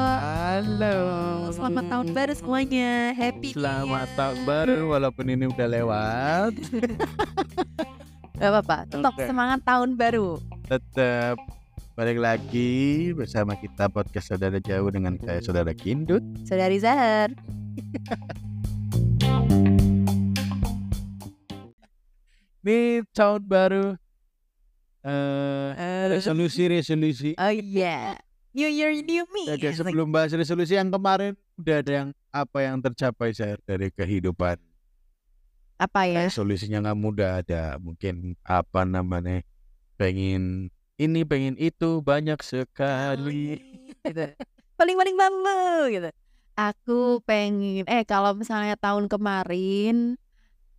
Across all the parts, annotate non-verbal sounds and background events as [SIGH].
Halo. Selamat tahun baru semuanya. Happy Selamat tahun baru walaupun ini udah lewat. [LAUGHS] Gak apa-apa. Tetap Oke. semangat tahun baru. Tetap balik lagi bersama kita podcast saudara jauh dengan saya saudara Kindut. Saudari Zahar. [LAUGHS] Ini tahun baru. Eh resolusi resolusi. Oh iya. New Year, New Me. Oke, sebelum bahas resolusi yang kemarin udah ada yang apa yang tercapai saya dari kehidupan. Apa ya? Resolusinya kamu udah ada mungkin apa namanya pengen ini pengen itu banyak sekali. gitu. Paling-paling bambu gitu. Aku pengen eh kalau misalnya tahun kemarin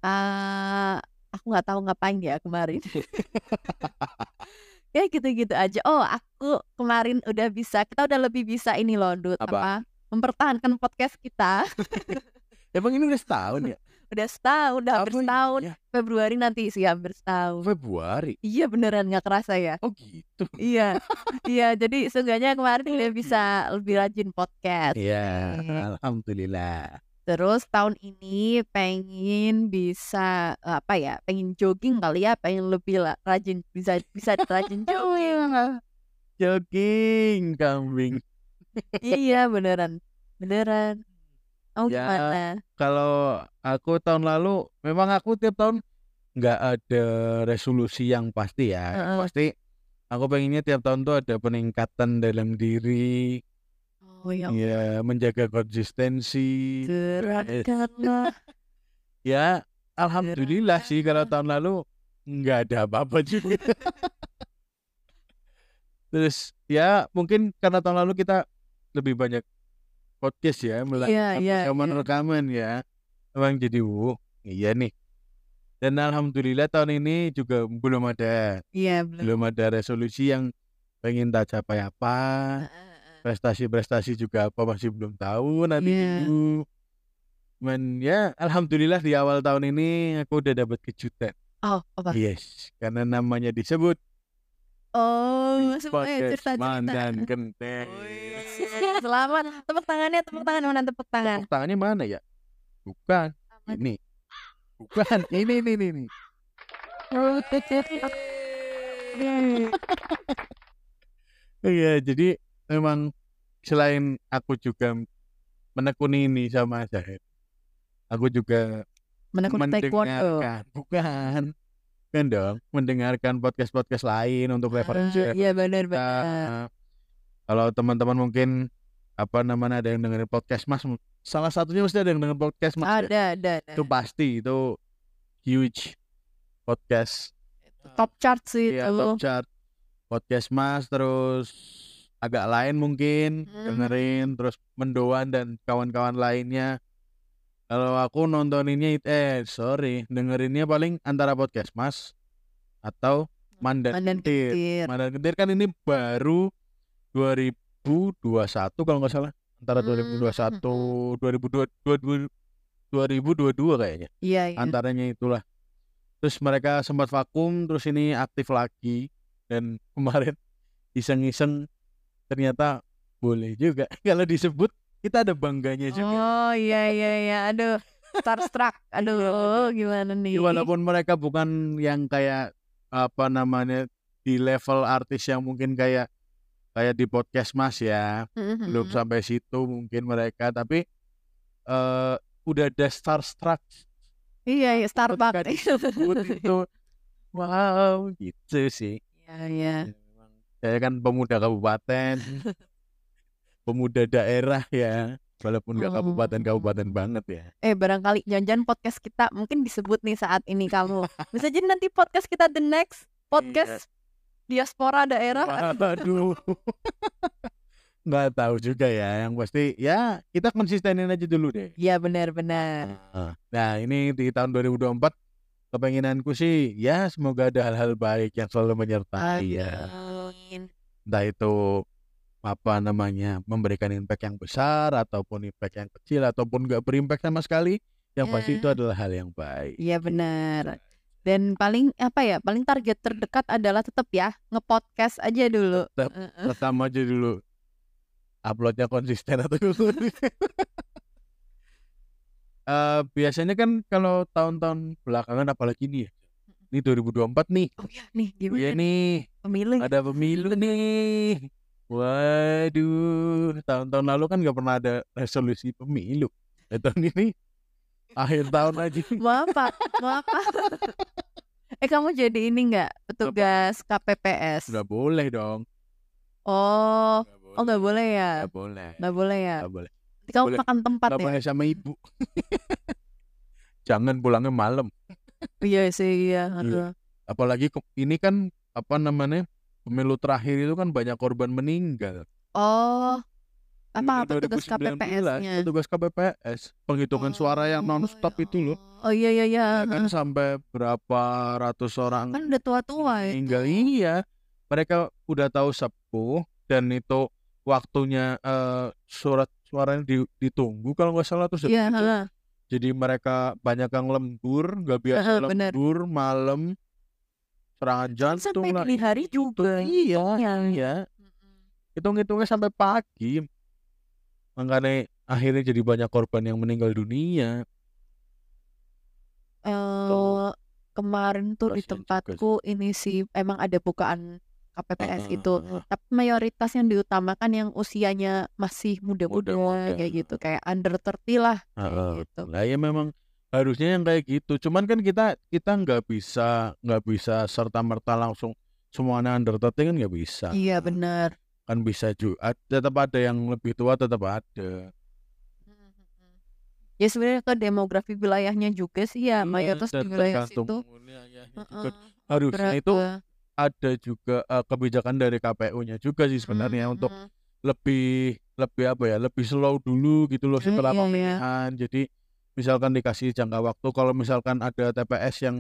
eh aku nggak tahu ngapain ya kemarin. [LAUGHS] ya gitu-gitu aja. Oh, aku kemarin udah bisa, kita udah lebih bisa ini loh, Dut, Apa? apa? Mempertahankan podcast kita. [LAUGHS] Emang ini udah setahun ya? Udah setahun, udah hampir setahun. iya? Februari nanti sih hampir setahun. Februari. Iya beneran nggak kerasa ya. Oh gitu. Iya, [LAUGHS] iya. Jadi seenggaknya kemarin udah bisa lebih rajin podcast. Iya, Oke. alhamdulillah. Terus tahun ini pengen bisa eh, apa ya? Pengen jogging kali ya, pengen lebih lah, rajin bisa bisa rajin [LAUGHS] jogging. Jogging kambing. iya beneran, beneran. Oh Ya, gimana? Kalau aku tahun lalu memang aku tiap tahun nggak ada resolusi yang pasti ya. Yang Heeh. Pasti aku pengennya tiap tahun tuh ada peningkatan dalam diri, Oh ya, ya menjaga konsistensi. gerakkanlah. [LAUGHS] Ya, alhamdulillah sih kalau tahun lalu nggak ada apa-apa juga. [LAUGHS] Terus ya mungkin karena tahun lalu kita lebih banyak podcast ya, mulai Iya, iya, rekaman iya. rekaman ya. Emang jadi wuh, iya nih. Dan alhamdulillah tahun ini juga belum ada Iya belum. belum ada resolusi yang pengen tak capai apa, prestasi-prestasi juga apa masih belum tahu nanti Iya. dulu. Cuman ya alhamdulillah di awal tahun ini aku udah dapat kejutan. Oh apa? Yes, karena namanya disebut Oh, semua podcast cerita cerita. Mandan Genteng. [LAUGHS] Selamat, tepuk tangannya, tepuk tangan, mana tepuk tangan? Tepuk tangannya mana ya? Bukan, ini. Bukan, [LAUGHS] ini ini ini. ini. Iya, jadi memang selain aku juga menekuni ini sama Zahid, aku juga Menekuni taekwondo. mendengarkan, [LAUGHS] bukan, kan dong, mendengarkan podcast-podcast lain untuk referensi. Ah, Iya benar benar. eh, kalau teman-teman mungkin apa namanya ada yang dengerin podcast Mas, salah satunya mesti ada yang dengerin podcast Mas. ya. Ada ada. Itu pasti itu huge podcast Top chart sih itu. top chart podcast Mas terus agak lain mungkin Hmm. dengerin terus mendoan dan kawan-kawan lainnya kalau aku nontoninnya eh sorry dengerinnya paling antara podcast Mas atau Mandan Mandan Kentir. Kentir. Mandan Kentir kan ini baru 2021 kalau nggak salah antara Hmm. 2021 2022 2022 kayaknya Iya iya. antaranya itulah terus mereka sempat vakum terus ini aktif lagi dan [LAUGHS] kemarin iseng-iseng ternyata boleh juga [LAUGHS] kalau disebut kita ada bangganya juga Oh iya iya iya. Aduh, starstruck. Aduh, gimana nih? Ya, walaupun mereka bukan yang kayak apa namanya di level artis yang mungkin kayak kayak di podcast Mas ya Mhm. belum sampai situ mungkin mereka tapi eh udah ada starstruck Iya, iya Starbucks. itu [LAUGHS] wow gitu sih Iya iya. Ya, saya kan pemuda kabupaten pemuda daerah ya walaupun nggak Oh. kabupaten-kabupaten banget ya Eh barangkali jangan-jangan podcast kita mungkin disebut nih saat ini kamu. Bisa jadi nanti podcast kita the next podcast diaspora daerah. waduh nggak tahu juga ya yang pasti ya kita konsistenin aja dulu deh Iya benar-benar. nah ini di tahun 2024 kepenginanku sih ya semoga ada hal-hal baik yang selalu menyertai ya Amin. Entah itu apa namanya memberikan impact yang besar ataupun impact yang kecil ataupun nggak berimpact sama sekali yang pasti Ya. itu adalah hal yang baik Iya benar. Dan paling apa ya? Paling target terdekat adalah tetap ya ngepodcast aja dulu. Tetap. Rekam aja dulu. Uploadnya konsisten atau [LAUGHS] Eh, biasanya kan kalau tahun-tahun belakangan apalagi nih ya. Ini 2024 nih. Oh ya nih gimana Iya nih? Pemilu. ada pemilu nih. Waduh, tahun-tahun lalu kan nggak pernah ada resolusi pemilu. Eh, tahun ini akhir tahun aja. Mau apa? Mau apa? eh kamu jadi ini nggak petugas KPPS? Nggak boleh dong. Oh, oh nggak boleh ya? Nggak boleh. Nggak boleh ya? Nggak boleh. Nanti kamu boleh. makan tempat Nggak ya? boleh sama ibu. [LAUGHS] Jangan pulangnya malam. Iya sih iya. Iya. Apalagi ke- ini kan apa namanya pemilu terakhir itu kan banyak korban meninggal. Oh, apa Pemilu petugas 2019, KPPS-nya? Petugas KPPS penghitungan suara yang non-stop itu loh. Oh iya iya iya. Ya kan sampai berapa ratus orang Kan udah tua-tua itu. meninggal iya mereka udah tahu sepuh dan itu waktunya eh, surat suaranya di- ditunggu kalau nggak salah terus Iya, habis itu heeh. Jadi mereka banyak yang lembur nggak biasa bener. lembur malam serangan jantung Sampai lah dini hari juga. iya Iya. iya hitung-hitungnya sampai pagi makanya akhirnya jadi banyak korban yang meninggal dunia Eh, kemarin tuh di Kasihan juga tempatku ini sih emang ada bukaan KPPS Heeh, itu. Tapi mayoritas yang diutamakan yang usianya masih muda-muda Muda-muda. kayak gitu, kayak under 30 lah Heeh, gitu. Lah ya memang harusnya yang kayak gitu. Cuman kan kita kita nggak bisa nggak bisa serta merta langsung semuanya under 30 kan nggak bisa. Iya benar. Kan bisa juga tetap ada yang lebih tua tetap ada. Ya sebenarnya ke demografi wilayahnya juga sih ya, Iya, mayoritas di wilayah situ. juga. Heeh. Harusnya itu? Ada juga eh, kebijakan dari KPU-nya juga sih sebenarnya Mm, untuk mm. lebih lebih apa ya lebih slow dulu gitu loh Eh, setelah iya. pemilihan. Jadi misalkan dikasih jangka waktu kalau misalkan ada TPS yang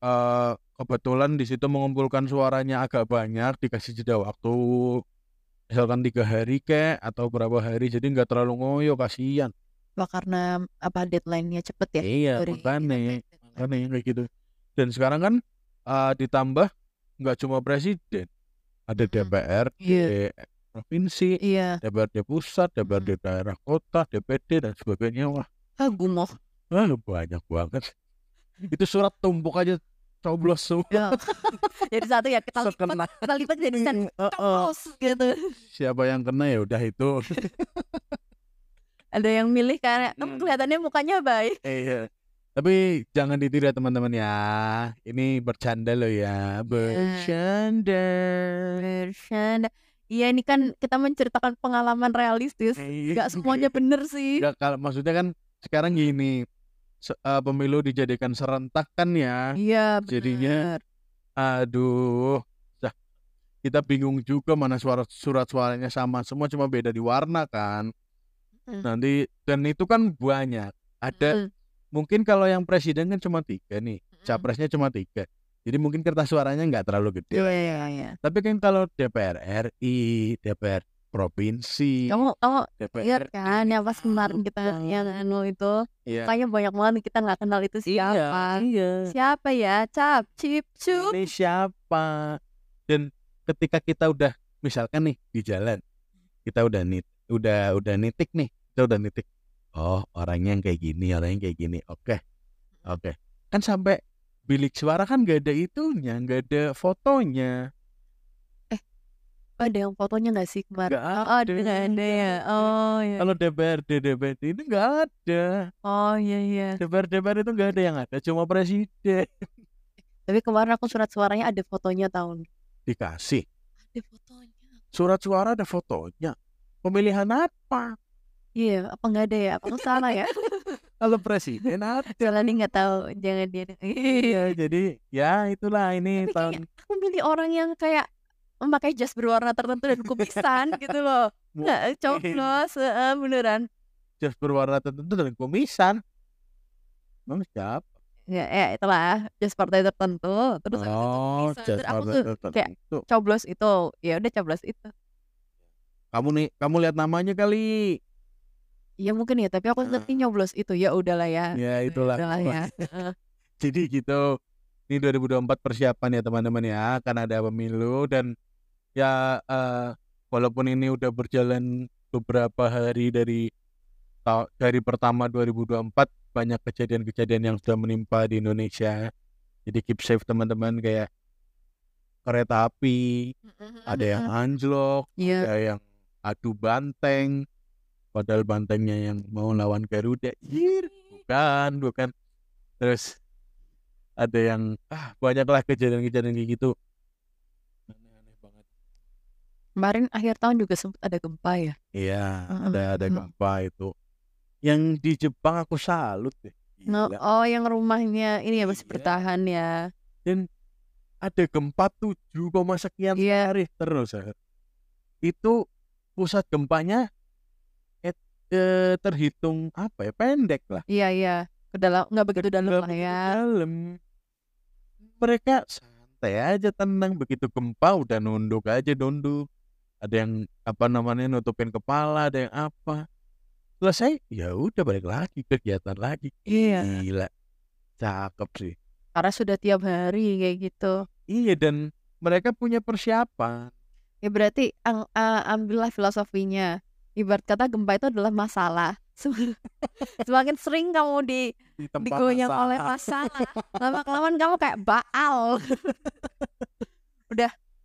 eh, kebetulan di situ mengumpulkan suaranya agak banyak dikasih jeda waktu misalkan tiga hari kek atau berapa hari jadi nggak terlalu ngoyo kasihan. Wah, karena apa deadline-nya cepet ya Iya makanya KPPS. makanya kayak gitu. Dan sekarang kan eh, ditambah nggak cuma presiden ada. DPR Iya. provinsi Iya. DPRD pusat, DPRD daerah kota, DPD dan sebagainya. Wah, Ah, gumoh. wah, banyak banget. Itu surat tumpuk aja coblos semua. Ya. [LAUGHS] jadi satu ya kita lipat, kita lipat jadi satu. Heeh. Coblos gitu. Siapa yang kena ya udah itu. [LAUGHS] Ada yang milih karena kamu Hmm. kelihatannya mukanya baik. Iya. Tapi jangan ditiru ya teman-teman ya. Ini bercanda loh ya. Bercanda. Bercanda. Iya ini kan kita menceritakan pengalaman realistis. Iya. Gak [LAUGHS] semuanya bener sih. Nggak, kalau maksudnya kan sekarang gini. se- eh, pemilu dijadikan serentak kan ya. Iya Jadinya bener. Aduh, dah kita bingung juga mana suara surat suaranya sama semua cuma beda di warna kan. Mm. Nanti dan itu kan banyak. Ada Mm. Mungkin kalau yang presiden kan cuma tiga nih, capresnya cuma tiga. Jadi mungkin kertas suaranya nggak terlalu gede. Iya iya iya. Tapi kan kalau DPR RI, DPR provinsi, Kamu kamu DPR lihat kan yang pas kemarin kita yang anu itu Iya. kayaknya banyak banget kita nggak kenal itu siapa. Iya. Siapa ya? Cap, cip, cup. Ini siapa? Dan ketika kita udah misalkan nih di jalan, kita udah nit, udah udah nitik nih, kita udah nitik. Oh orangnya yang kayak gini, orangnya yang kayak gini. Oke, oke. Kan sampai bilik suara kan gak ada itunya, gak ada fotonya. Oh, ada yang fotonya nggak sih kemarin? Gak Oh, ada. ada ada ya? Oh iya. Kalau DPRD DPRD itu nggak ada. Oh iya iya. DPR DPR itu nggak ada yang ada, cuma presiden Tapi kemarin aku surat suaranya ada fotonya tahun. dikasih. Ada fotonya. Surat suara ada fotonya. Pemilihan apa? Iya, apa nggak ada ya? Apa aku salah ya? [LAUGHS] Kalau presiden ada. Soalnya nih nggak tahu, jangan dia. Iya, jadi ya itulah ini Tapi tahun aku milih orang yang kayak memakai jas berwarna tertentu dan kumisan gitu loh. Nggak coblos, heeh, beneran. jas berwarna tertentu dan kumisan. Emang siapa? Ya, ya itulah jas partai tertentu. Terus Oh, jas Terus aku tuh tertentu. kayak coblos itu. Ya udah coblos itu. Kamu nih, kamu lihat namanya kali. Iya mungkin ya, tapi aku ngerti nyoblos itu. Ya udahlah ya. Ya Ya itulah. udahlah ya. [LAUGHS] Jadi gitu. ini 2024 persiapan ya teman-teman ya akan ada pemilu dan ya eh, walaupun ini udah berjalan beberapa hari dari dari pertama 2024 banyak kejadian-kejadian yang sudah menimpa di Indonesia jadi keep safe teman-teman kayak kereta api ada yang anjlok Iya. ada yang adu banteng padahal bantengnya yang mau lawan Garuda Yir, bukan bukan terus ada yang ah banyaklah kejadian-kejadian kayak gitu aneh-aneh banget Kemarin akhir tahun juga sempat ada gempa ya. iya ada ada gempa itu yang di Jepang aku salut deh No, oh yang rumahnya ini ya masih Iya. bertahan ya. ada gempa 7, sekian Iya. Richter loh Zahar. itu pusat gempanya eh, terhitung apa ya pendek lah Iya iya. Ke dalam nggak begitu dalam lah ya. dalam. Mereka santai aja tenang begitu gempa udah nunduk aja nunduk. Ada yang apa namanya nutupin kepala, ada yang apa. Selesai, ya udah balik lagi kegiatan lagi. Iya. Gila. Cakep sih. Karena sudah tiap hari kayak gitu. Iya dan mereka punya persiapan. Ya berarti ang- ambillah filosofinya. Ibarat kata gempa itu adalah masalah. Sem- [LAUGHS] Semakin sering kamu di Di digoyang masalah. oleh masalah, lama kelamaan kamu kayak baal. [LAUGHS]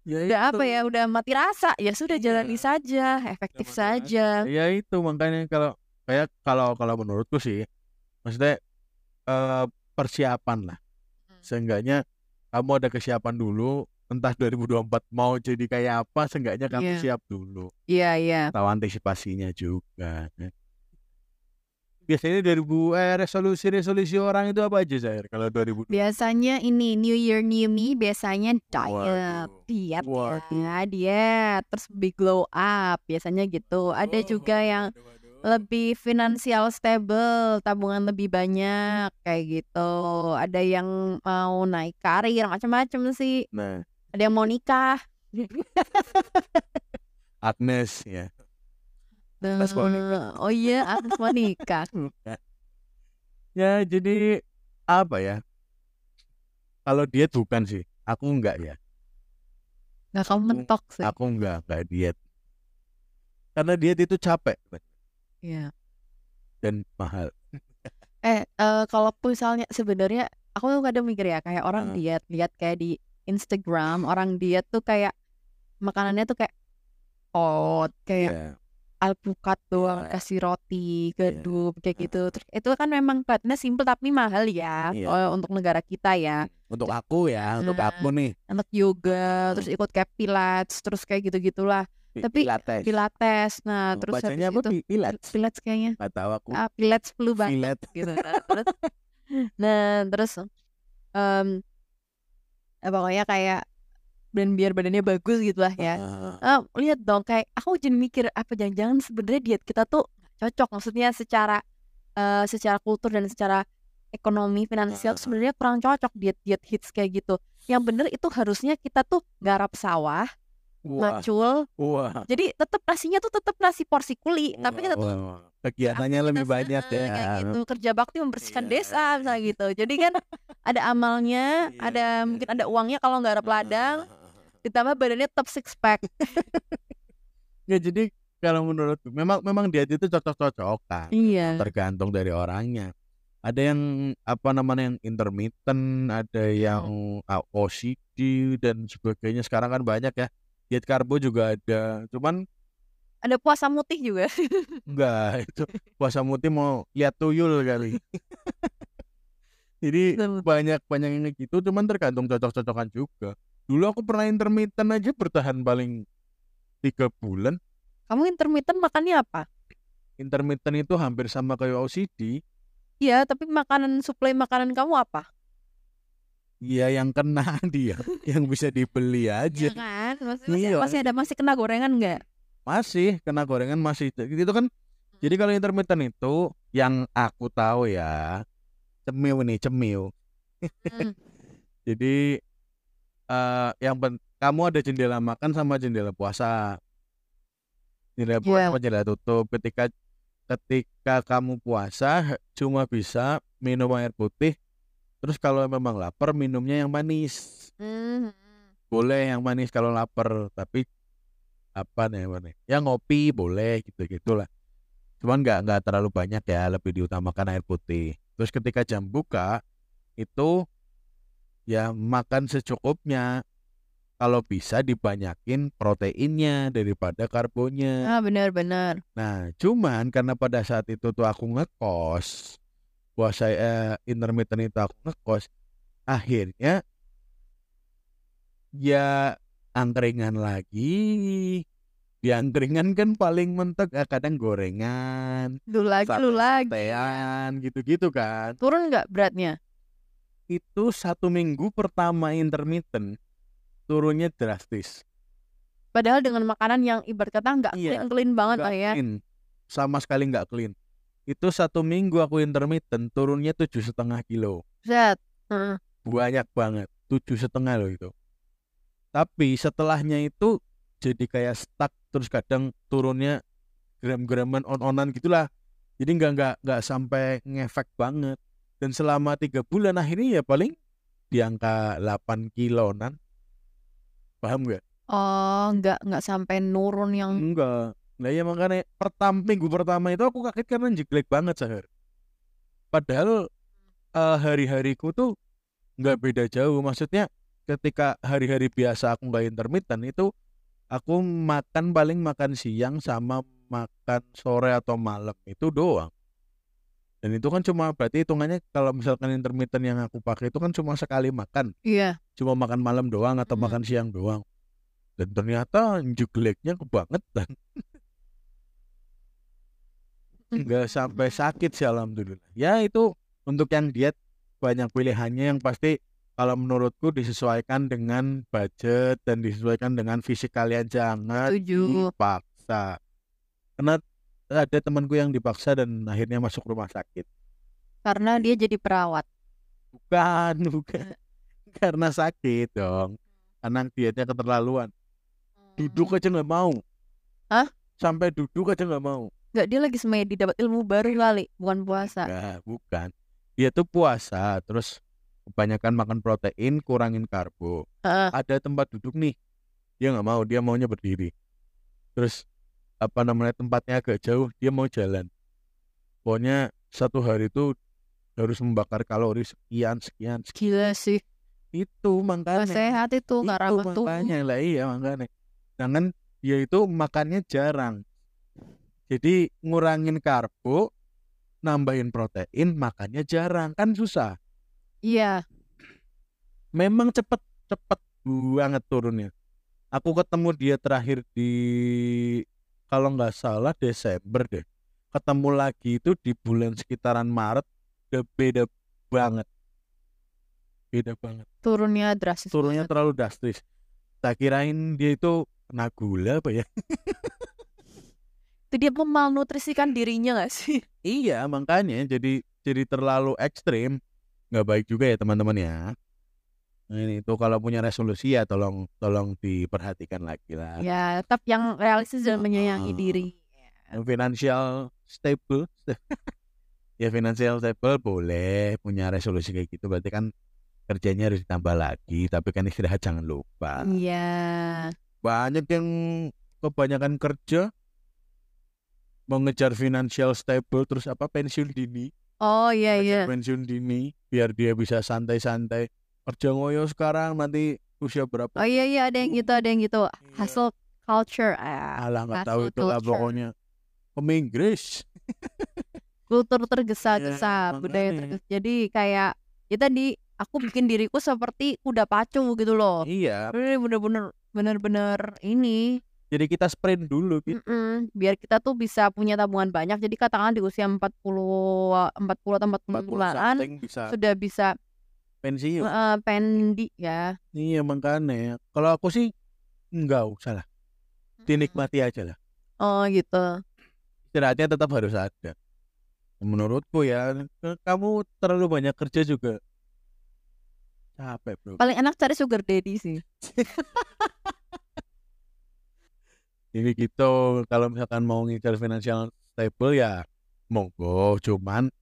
Ya Udah itu. apa ya? Udah mati rasa. Ya sudah Iya. jalani saja, efektif Udah mati saja. Ya itu makanya kalau kayak kalau kalau menurutku sih maksudnya eh, persiapan lah. Hmm. Seenggaknya kamu ada kesiapan dulu entah 2024 mau jadi kayak apa seenggaknya kamu Iya. siap dulu. Iya iya. Tahu antisipasinya juga. Biasanya 2000 eh resolusi-resolusi orang itu apa aja Zair kalau 2000 Biasanya ini New Year New Me biasanya diet, Waduh. diet Waduh. ya, diet, terus big glow up, biasanya gitu. Ada juga yang lebih finansial stable, tabungan lebih banyak kayak gitu. Ada yang mau naik karir, macam-macam sih. Nah, Ada yang mau nikah. [LAUGHS] Agnes ya. Agnes mau nikah. Oh iya, Agnes mau nikah. [LAUGHS] Ya jadi apa ya? Kalau diet bukan sih. Aku enggak ya. Nggak kamu mentok sih. Aku enggak, enggak diet. Karena diet itu capek Iya. dan mahal. Eh, eh, kalau misalnya sebenarnya aku tuh kadang mikir ya kayak orang Heeh. diet, lihat kayak di Instagram orang diet tuh kayak makanannya tuh kayak oat, kayak Iya. alpukat doang, Iya. kasih roti, Iya. gaduh kayak gitu. Terus itu kan memang kelihatannya simple tapi mahal ya Iya. oh, untuk negara kita ya. Untuk aku ya, untuk Nah. aku nih. Untuk yoga, terus ikut kayak pilates, terus kayak gitu-gitulah. Tapi Pilates. Pilates. Nah, Oh, terus Bacanya apa? itu Pi- Pilates. pilates kayaknya. Enggak tahu aku. Ah, pilates flu banget Pilet. gitu. Nah, terus [LAUGHS] nah, terus em eh, pokoknya kayak dan biar badannya bagus gitu lah ya. Ah, Eh, lihat dong kayak aku jadi mikir apa jangan-jangan sebenarnya diet kita tuh cocok maksudnya secara eh, secara kultur dan secara ekonomi finansial Ah. sebenarnya kurang cocok diet-diet hits kayak gitu. Yang bener itu harusnya kita tuh garap sawah, Wah, macul. wah. Jadi tetap nasinya tuh tetap nasi porsi kuli, tapi kita tuh Wah, wah. Kegiatannya lebih banyak ya. kayak gitu kerja bakti membersihkan Iya. desa misalnya gitu jadi kan ada amalnya Iya, ada iya. mungkin ada uangnya kalau nggak ada ladang ditambah badannya tetap six pack [LAUGHS] Ya jadi kalau menurutku memang memang diet itu cocok-cocokan. iya tergantung dari orangnya. Ada yang apa namanya yang intermittent, ada yang uh, OCD dan sebagainya. Sekarang kan banyak ya. Diet karbo juga ada. Cuman ada puasa mutih juga [LAUGHS] enggak itu puasa mutih mau lihat tuyul kali. [LAUGHS] Jadi banyak banyak yang kayak gitu. Cuman tergantung cocok-cocokan juga. Dulu aku pernah intermittent aja bertahan paling tiga bulan. kamu intermittent makannya apa Intermittent itu hampir sama kayak OCD. iya tapi makanan suplai makanan kamu apa Iya yang kena [LAUGHS] dia, yang bisa dibeli aja. kan masih, masih, Iya, masih ada masih kena gorengan nggak Masih kena gorengan masih. Itu kan jadi kalau intermittent itu yang aku tahu ya cemil nih cemil. Hmm. [LAUGHS] Jadi eh yang pen- kamu ada jendela makan sama jendela puasa. Jendela puasa Iya. sama jendela tutup. Ketika ketika kamu puasa cuma bisa minum air putih Terus kalau memang lapar minumnya yang manis. Mhm. Boleh yang manis kalau lapar, tapi apa namanya? Ya ngopi boleh gitu-gitulah. Cuman nggak nggak terlalu banyak ya, lebih diutamakan air putih. Terus ketika jam buka itu ya makan secukupnya. Kalau bisa dibanyakin proteinnya daripada karbonya. Ah, benar benar. Nah, cuman karena pada saat itu tuh aku ngekos, puasa eh, intermittent itu aku ngekos, akhirnya ya angkringan lagi. Di angkringan kan paling mentok eh, kadang gorengan, Lu lagi, lu lagi. gitu-gitu kan. Turun nggak beratnya? Itu satu minggu pertama intermittent turunnya drastis. Padahal dengan makanan yang ibarat kata nggak Iya, clean clean banget lah ya. clean. Sama sekali nggak clean. Itu satu minggu aku intermittent turunnya tujuh setengah kilo. Set. Banyak banget. Tujuh setengah loh itu. Tapi setelahnya itu jadi kayak stuck terus kadang turunnya gram-graman on-onan gitulah. Jadi nggak nggak nggak sampai ngefek banget. Dan selama tiga bulan akhirnya ya paling di angka 8 kilonan. Paham nggak? Oh, nggak nggak sampai nurun yang Enggak. Nah ya makanya pertama minggu pertama itu aku kaget karena jelek banget sahur. Padahal eh, hari-hariku tuh nggak beda jauh. Maksudnya ketika hari-hari biasa aku nggak intermittent itu aku makan paling makan siang sama makan sore atau malam itu doang. Dan itu kan cuma berarti hitungannya kalau misalkan intermittent yang aku pakai itu kan cuma sekali makan. iya. Cuma makan malam doang atau Mm. makan siang doang. Dan ternyata jeleknya kebangetan. Nggak sampai sakit sih alhamdulillah. Ya itu untuk yang diet banyak pilihannya. Yang pasti kalau menurutku disesuaikan dengan budget dan disesuaikan dengan fisik kalian. Jangan Setuju. dipaksa. Karena ada temanku yang dipaksa dan akhirnya masuk rumah sakit. Karena dia jadi perawat. bukan [LAUGHS] bukan. Karena sakit dong. Karena dietnya keterlaluan. Duduk aja nggak mau. Hah? sampai duduk aja nggak mau Nggak dia lagi semedi dapat ilmu baru kali, bukan puasa. Enggak, bukan. Dia tuh puasa, terus kebanyakan makan protein, kurangin karbo. Heeh. Ada tempat duduk nih, dia nggak mau, dia maunya berdiri. Terus apa namanya tempatnya agak jauh, dia mau jalan. Pokoknya satu hari itu harus membakar kalori sekian sekian. sekian. Gila sih. Itu makanya. sehat itu, nggak Itu rawat tubuh. makanya lah iya makanya. Jangan dia itu makannya jarang. Jadi ngurangin karbo, nambahin protein, makannya jarang kan susah. Iya. Memang cepet cepet banget turunnya. Aku ketemu dia terakhir di kalau nggak salah Desember deh. Ketemu lagi itu di bulan sekitaran Maret, udah beda banget. Beda banget. Turunnya drastis. Turunnya banget. terlalu drastis. Tak kirain dia itu kena gula apa ya? [LAUGHS] Itu dia memalnutrisikan dirinya nggak sih? [LAUGHS] Iya, makanya jadi jadi terlalu ekstrim. Nggak baik juga ya teman-teman ya. Nah, ini tuh kalau punya resolusi ya tolong tolong diperhatikan lagi lah. Ya, tetap yang realistis dan menyayangi Ah. diri. Yang Financial stable. [LAUGHS] ya financial stable boleh punya resolusi kayak gitu berarti kan kerjanya harus ditambah lagi tapi kan istirahat jangan lupa. Iya. Banyak yang kebanyakan kerja mengejar financial stable terus apa pensiun dini. Oh iya iya. Pensiun dini biar dia bisa santai-santai kerja ngoyo sekarang nanti usia berapa Oh iya iya ada yang gitu ada yang gitu. Iya. Hustle culture. Ah, alah nggak tahu itu lah pokoknya Inggris [LAUGHS] kultur tergesa-gesa, Iya, budaya tergesa. Jadi kayak ya tadi aku bikin diriku seperti kuda pacu gitu loh. iya bener-bener bener-bener ini jadi kita sprint dulu gitu. Mm-mm, biar kita tuh bisa punya tabungan banyak. Jadi katakan di usia 40 40 atau 40 40 bulanan something bisa sudah bisa pensiun. Eh, pendi ya. iya makanya. Kalau aku sih enggak usah lah. Dinikmati aja lah. Oh gitu. istirahatnya tetap harus ada. Menurutku ya kamu terlalu banyak kerja juga. Capek bro. Paling enak cari sugar daddy sih. [LAUGHS] Jadi gitu kalau misalkan mau ngincar financial stable ya monggo cuman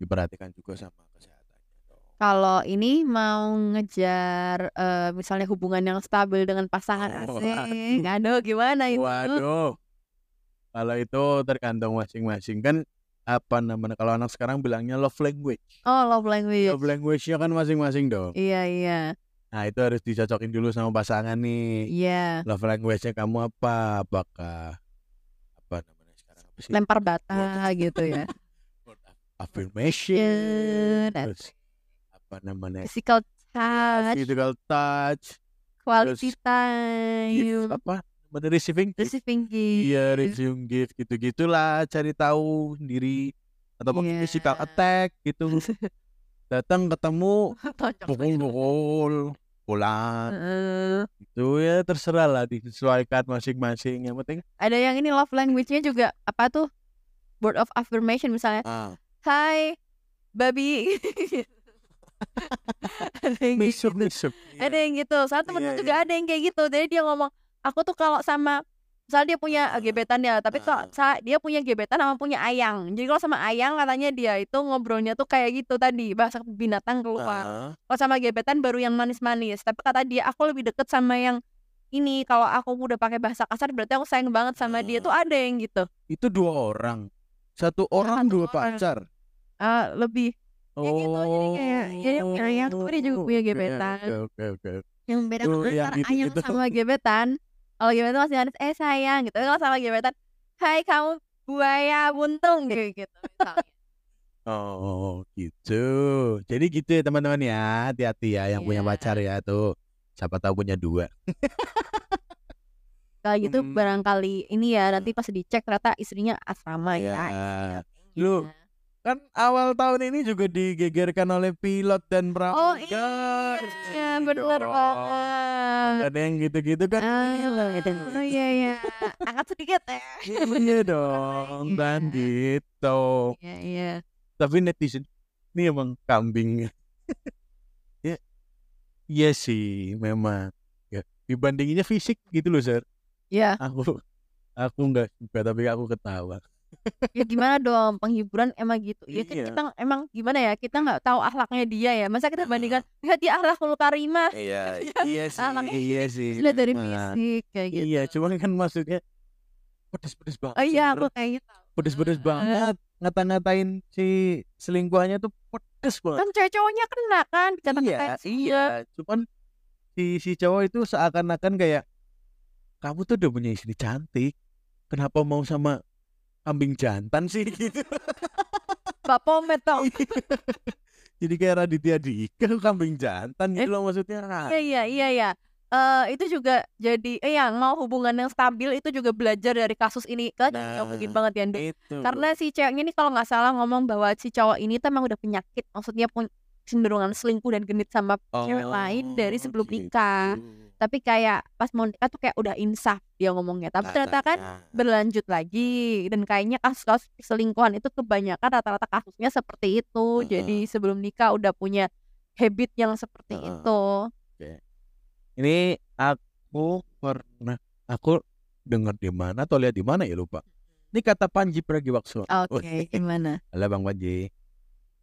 diperhatikan juga sama kesehatannya dong. Kalau ini mau ngejar eh, misalnya hubungan yang stabil dengan pasangan Oh, asing, aduh gimana itu? Waduh. Kalau itu tergantung masing-masing kan apa namanya kalau anak sekarang bilangnya love language. Oh love language. Love language-nya kan masing-masing dong. Iya iya Nah, itu harus dicocokin dulu sama pasangan nih. iya. Love language-nya kamu apa? Apakah apa namanya sekarang apa sih? Lempar bata gitu ya. [LAUGHS] Affirmation. Yeah, Terus apa namanya? Physical touch, Physical touch. quality time, apa? Namanya receiving gift. receiving gift. Iya, receiving gift gitu-gitulah cari tahu sendiri atau pakai Iya. physical attack gitu. [LAUGHS] Datang ketemu pukul-pukul pulang Heeh. itu ya terserah lah disesuaikan masing-masing yang penting Ada yang ini love language-nya juga apa tuh? Word of affirmation misalnya. ah Hai, babi. ada yang misuk gitu. misuk Ada yang gitu. Soalnya temenku Iya, juga iya. ada yang kayak gitu. Jadi dia ngomong, aku tuh kalau sama misalnya dia punya Ah. gebetan ya, tapi kok dia punya gebetan sama punya ayang. Jadi kalau sama ayang katanya dia itu ngobrolnya tuh kayak gitu tadi, bahasa binatang keluar. Ah, Kalau sama gebetan baru yang manis-manis. Tapi kata dia aku lebih deket sama yang ini. Kalau aku udah pakai bahasa kasar berarti aku sayang banget sama dia. Tuh ada yang gitu. itu dua orang satu orang satu dua orang. pacar Ah, lebih Ya gitu, jadi kayak- jadi kayak yang tuh dia juga punya gebetan. oke oke oke yang beda yang antara gitu- ayang gitu. sama gebetan kalau gebetan masih manis eh sayang gitu kalau sama gebetan hai kamu buaya buntung gitu gitu misalnya. oh gitu jadi gitu ya teman-teman ya hati-hati ya yang punya Iya. pacar ya tuh siapa tahu punya dua [LAUGHS] kalau gitu Hmm. barangkali ini ya nanti pas dicek ternyata istrinya asrama ya, Ya. Iya. Lu, kan awal tahun ini juga digegerkan oleh pilot dan oh pramugari iya bener dong. banget. Ada yang gitu-gitu kan? Ah, oh iya iya. Angkat sedikit ya iya dong kan gitu. Iya iya. Tapi netizen ini emang kambing. [LAUGHS] Ya iya sih memang. Ya dibandinginnya fisik gitu loh sir. Ya aku aku nggak suka tapi aku ketawa ya gimana dong penghiburan emang gitu. Ya kan Iya. kita emang gimana ya kita nggak tahu akhlaknya dia ya. Masa kita bandingkan [LAUGHS] lihat dia akhlakul karimah iya [LAUGHS] Iya. iya sih makanya iya sih. Lihat dari memang. fisik kayak gitu. iya cuman kan maksudnya pedes-pedes banget oh iya aku kayak gitu. Pedes-pedes banget ngata-ngatain si selingkuhannya tuh pedes banget. Kan cewek-ceweknya kena kan kata iya iya cuman si si cowok itu seakan-akan kayak kamu tuh udah punya istri cantik kenapa mau sama kambing jantan sih. Gitu [LAUGHS] mbak pomet tau. Jadi kayak Raditya Dika kambing jantan gitu loh maksudnya iya iya iya iya. Eh, itu juga jadi eh yang mau hubungan yang stabil itu juga belajar dari kasus ini. Kan Nah, mungkin banget ya itu. Karena si ceweknya ini kalau nggak salah ngomong bahwa si cowok ini tuh emang udah penyakit maksudnya punya cenderungan selingkuh dan genit sama cewek lain dari sebelum gitu. nikah. Tapi kayak pas mau nikah tuh kayak udah insaf dia ngomongnya. Tapi ternyata kan berlanjut lagi dan kayaknya kasus-kasus selingkuhan itu kebanyakan rata-rata kasusnya seperti itu. Heeh. jadi sebelum nikah udah punya habit yang seperti Heeh. itu. Ini aku pernah aku dengar di mana atau lihat di mana ya lupa. Ini kata Panji Pragiwaksono. Oke gimana? Halo Bang Panji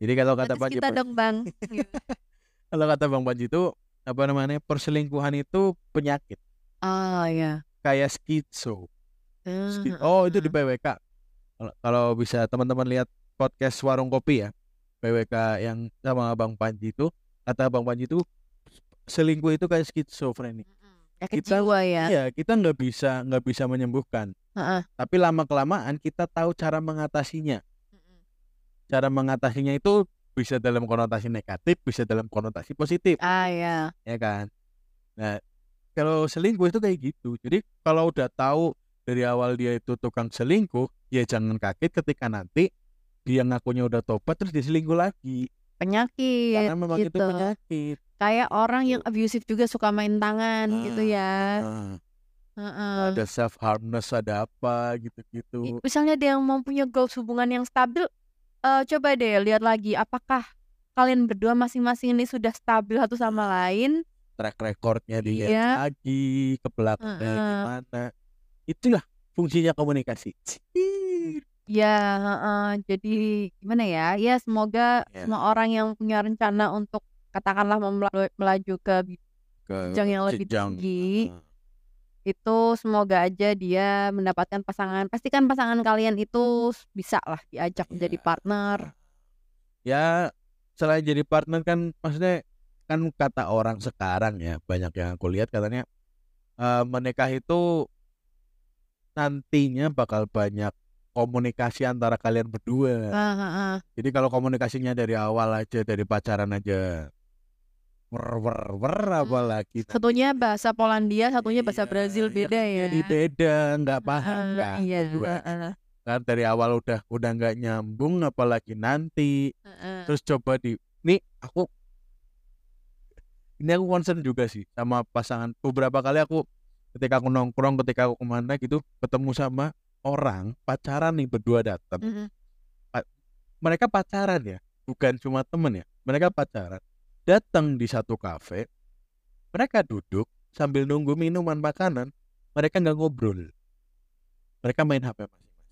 jadi kalau kata Panji kita dong bang. [LAUGHS] Kalau kata Bang Panji itu apa namanya perselingkuhan itu penyakit. Oh ya kayak skitso Ski- oh itu di PWK kalau, kalau bisa teman-teman lihat podcast warung kopi ya PWK yang sama Bang Panji itu kata Bang Panji itu selingkuh itu kayak skizofrenia ya kita- jiwa ya. Iya, kita nggak bisa nggak bisa menyembuhkan. Heeh. Tapi lama kelamaan kita tahu cara mengatasinya. Cara mengatasinya itu bisa dalam konotasi negatif, bisa dalam konotasi positif, ah ya ya kan? Nah, kalau selingkuh itu kayak gitu. Jadi kalau udah tahu dari awal dia itu tukang selingkuh, ya jangan kaget ketika nanti dia ngakunya udah tobat terus diselingkuh lagi. penyakit Karena memang itu gitu penyakit. kayak orang yang abusive juga suka main tangan gitu Ah, ya Nah, Heeh. ada self harmness, ada apa gitu-gitu. misalnya dia yang mau punya goals hubungan yang stabil eh, coba deh lihat lagi apakah kalian berdua masing-masing ini sudah stabil satu sama lain track recordnya dilihat Iya. lagi ke belakangnya Heeh. gimana itulah fungsinya komunikasi Cih. Iya, heeh. Jadi gimana ya, ya semoga Iya. semua orang yang punya rencana untuk katakanlah melaju ke Ke jenjang yang lebih tinggi, heeh. Itu semoga aja dia mendapatkan pasangan pastikan pasangan kalian itu bisa lah diajak menjadi Iya. partner. Ya, selain jadi partner kan maksudnya kan kata orang sekarang ya, banyak yang aku lihat katanya, eee, menikah itu nantinya bakal banyak komunikasi antara kalian berdua. Ah, heeh. Jadi kalau komunikasinya dari awal aja, dari pacaran aja wer wer wer apalagi Satunya bahasa Polandia, satunya bahasa Iya, Brazil beda ya. jadi beda, nggak paham Heeh, kan iya, dua heeh. kan dari awal udah udah nggak nyambung apalagi nanti. Heeh. Terus coba di nih aku ini aku concern juga sih sama pasangan. Beberapa kali aku ketika aku nongkrong, ketika aku ke mana gitu ketemu sama orang pacaran nih berdua datang. Mhm. Pa mereka pacaran ya, bukan cuma temen ya, mereka pacaran. Datang di satu kafe, mereka duduk sambil nunggu minuman, makanan, mereka nggak ngobrol. Mereka main HP masing-masing.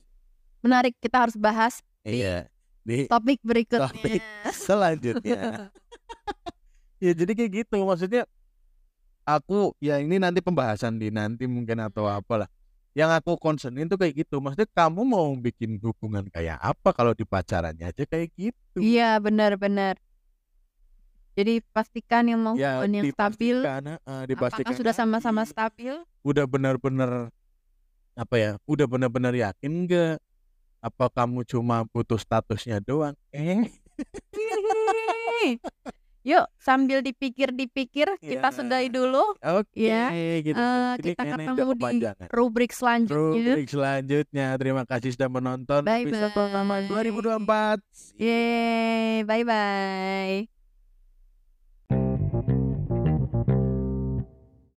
Menarik, kita harus bahas di Iya, di topik berikutnya. topik selanjutnya. [LAUGHS] Ya jadi kayak gitu maksudnya aku ya ini nanti pembahasan di nanti mungkin atau Mhm. apalah. Yang aku concernin tuh kayak gitu. Maksudnya kamu mau bikin hubungan kayak apa kalau di pacarannya aja kayak gitu. Iya, benar benar. Jadi pastikan yang mau Ya yang stabil, dipastikan, heeh, apakah dipastikan sudah sama-sama lagi. stabil? Udah benar-benar apa ya? Udah benar-benar yakin enggak? Apa kamu cuma butuh statusnya doang? Eh. [LAUGHS] Yuk, sambil dipikir-dipikir kita Ya. sudahi dulu Oke, ya. gitu. Eh, Ini kita ketemu di kepanjangan. rubrik selanjutnya. Rubrik selanjutnya. Terima kasih sudah menonton Bye episode pertama bye. 2024. Yeay, bye bye.